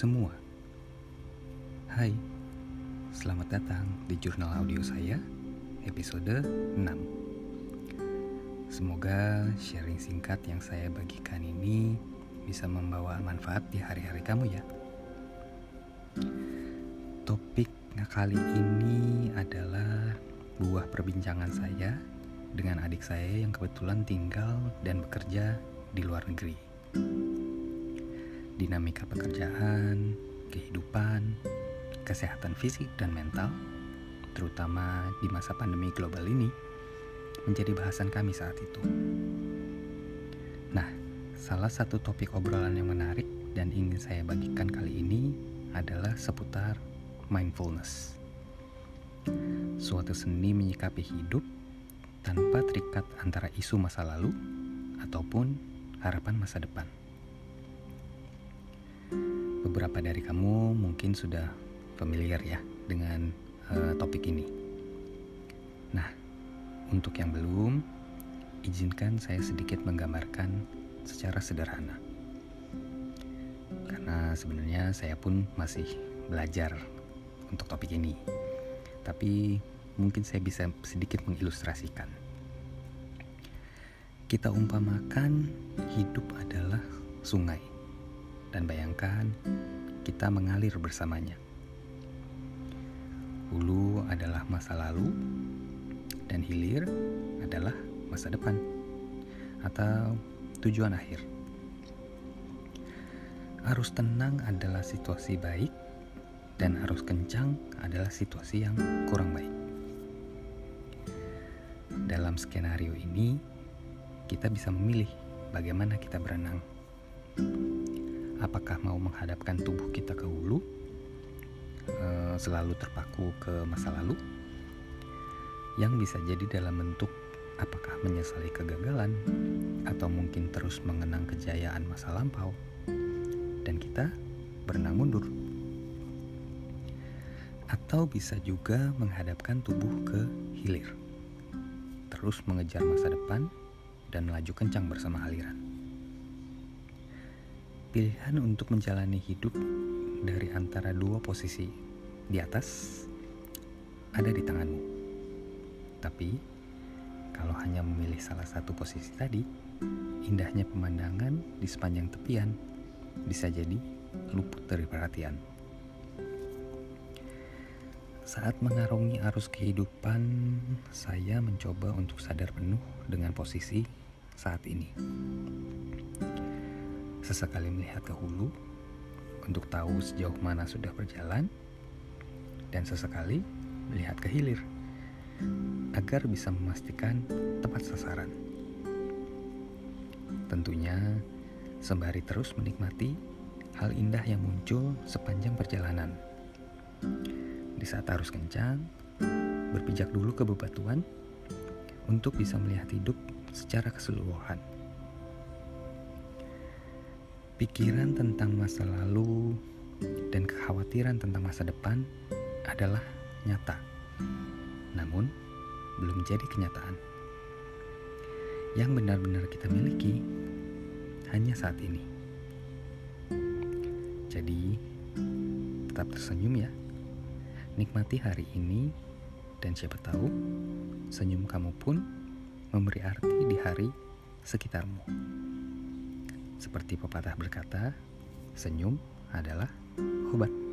semua. Hai, selamat datang di jurnal audio saya, episode 6. Semoga sharing singkat yang saya bagikan ini bisa membawa manfaat di hari-hari kamu ya. Topik kali ini adalah buah perbincangan saya dengan adik saya yang kebetulan tinggal dan bekerja di luar negeri dinamika pekerjaan, kehidupan, kesehatan fisik dan mental, terutama di masa pandemi global ini, menjadi bahasan kami saat itu. Nah, salah satu topik obrolan yang menarik dan ingin saya bagikan kali ini adalah seputar mindfulness. Suatu seni menyikapi hidup tanpa terikat antara isu masa lalu ataupun harapan masa depan. Beberapa dari kamu mungkin sudah familiar ya dengan uh, topik ini. Nah, untuk yang belum, izinkan saya sedikit menggambarkan secara sederhana. Karena sebenarnya saya pun masih belajar untuk topik ini. Tapi mungkin saya bisa sedikit mengilustrasikan. Kita umpamakan hidup adalah sungai dan bayangkan kita mengalir bersamanya. Hulu adalah masa lalu dan hilir adalah masa depan atau tujuan akhir. Arus tenang adalah situasi baik dan arus kencang adalah situasi yang kurang baik. Dalam skenario ini, kita bisa memilih bagaimana kita berenang apakah mau menghadapkan tubuh kita ke hulu, eh, selalu terpaku ke masa lalu, yang bisa jadi dalam bentuk apakah menyesali kegagalan atau mungkin terus mengenang kejayaan masa lampau, dan kita berenang mundur. Atau bisa juga menghadapkan tubuh ke hilir, terus mengejar masa depan dan melaju kencang bersama aliran. Pilihan untuk menjalani hidup dari antara dua posisi di atas ada di tanganmu. Tapi, kalau hanya memilih salah satu posisi tadi, indahnya pemandangan di sepanjang tepian bisa jadi luput dari perhatian. Saat mengarungi arus kehidupan, saya mencoba untuk sadar penuh dengan posisi saat ini sesekali melihat ke hulu untuk tahu sejauh mana sudah berjalan dan sesekali melihat ke hilir agar bisa memastikan tepat sasaran. Tentunya sembari terus menikmati hal indah yang muncul sepanjang perjalanan. Di saat harus kencang, berpijak dulu ke bebatuan untuk bisa melihat hidup secara keseluruhan. Pikiran tentang masa lalu dan kekhawatiran tentang masa depan adalah nyata, namun belum jadi kenyataan. Yang benar-benar kita miliki hanya saat ini. Jadi, tetap tersenyum ya. Nikmati hari ini dan siapa tahu senyum kamu pun memberi arti di hari sekitarmu. Seperti pepatah berkata, senyum adalah obat.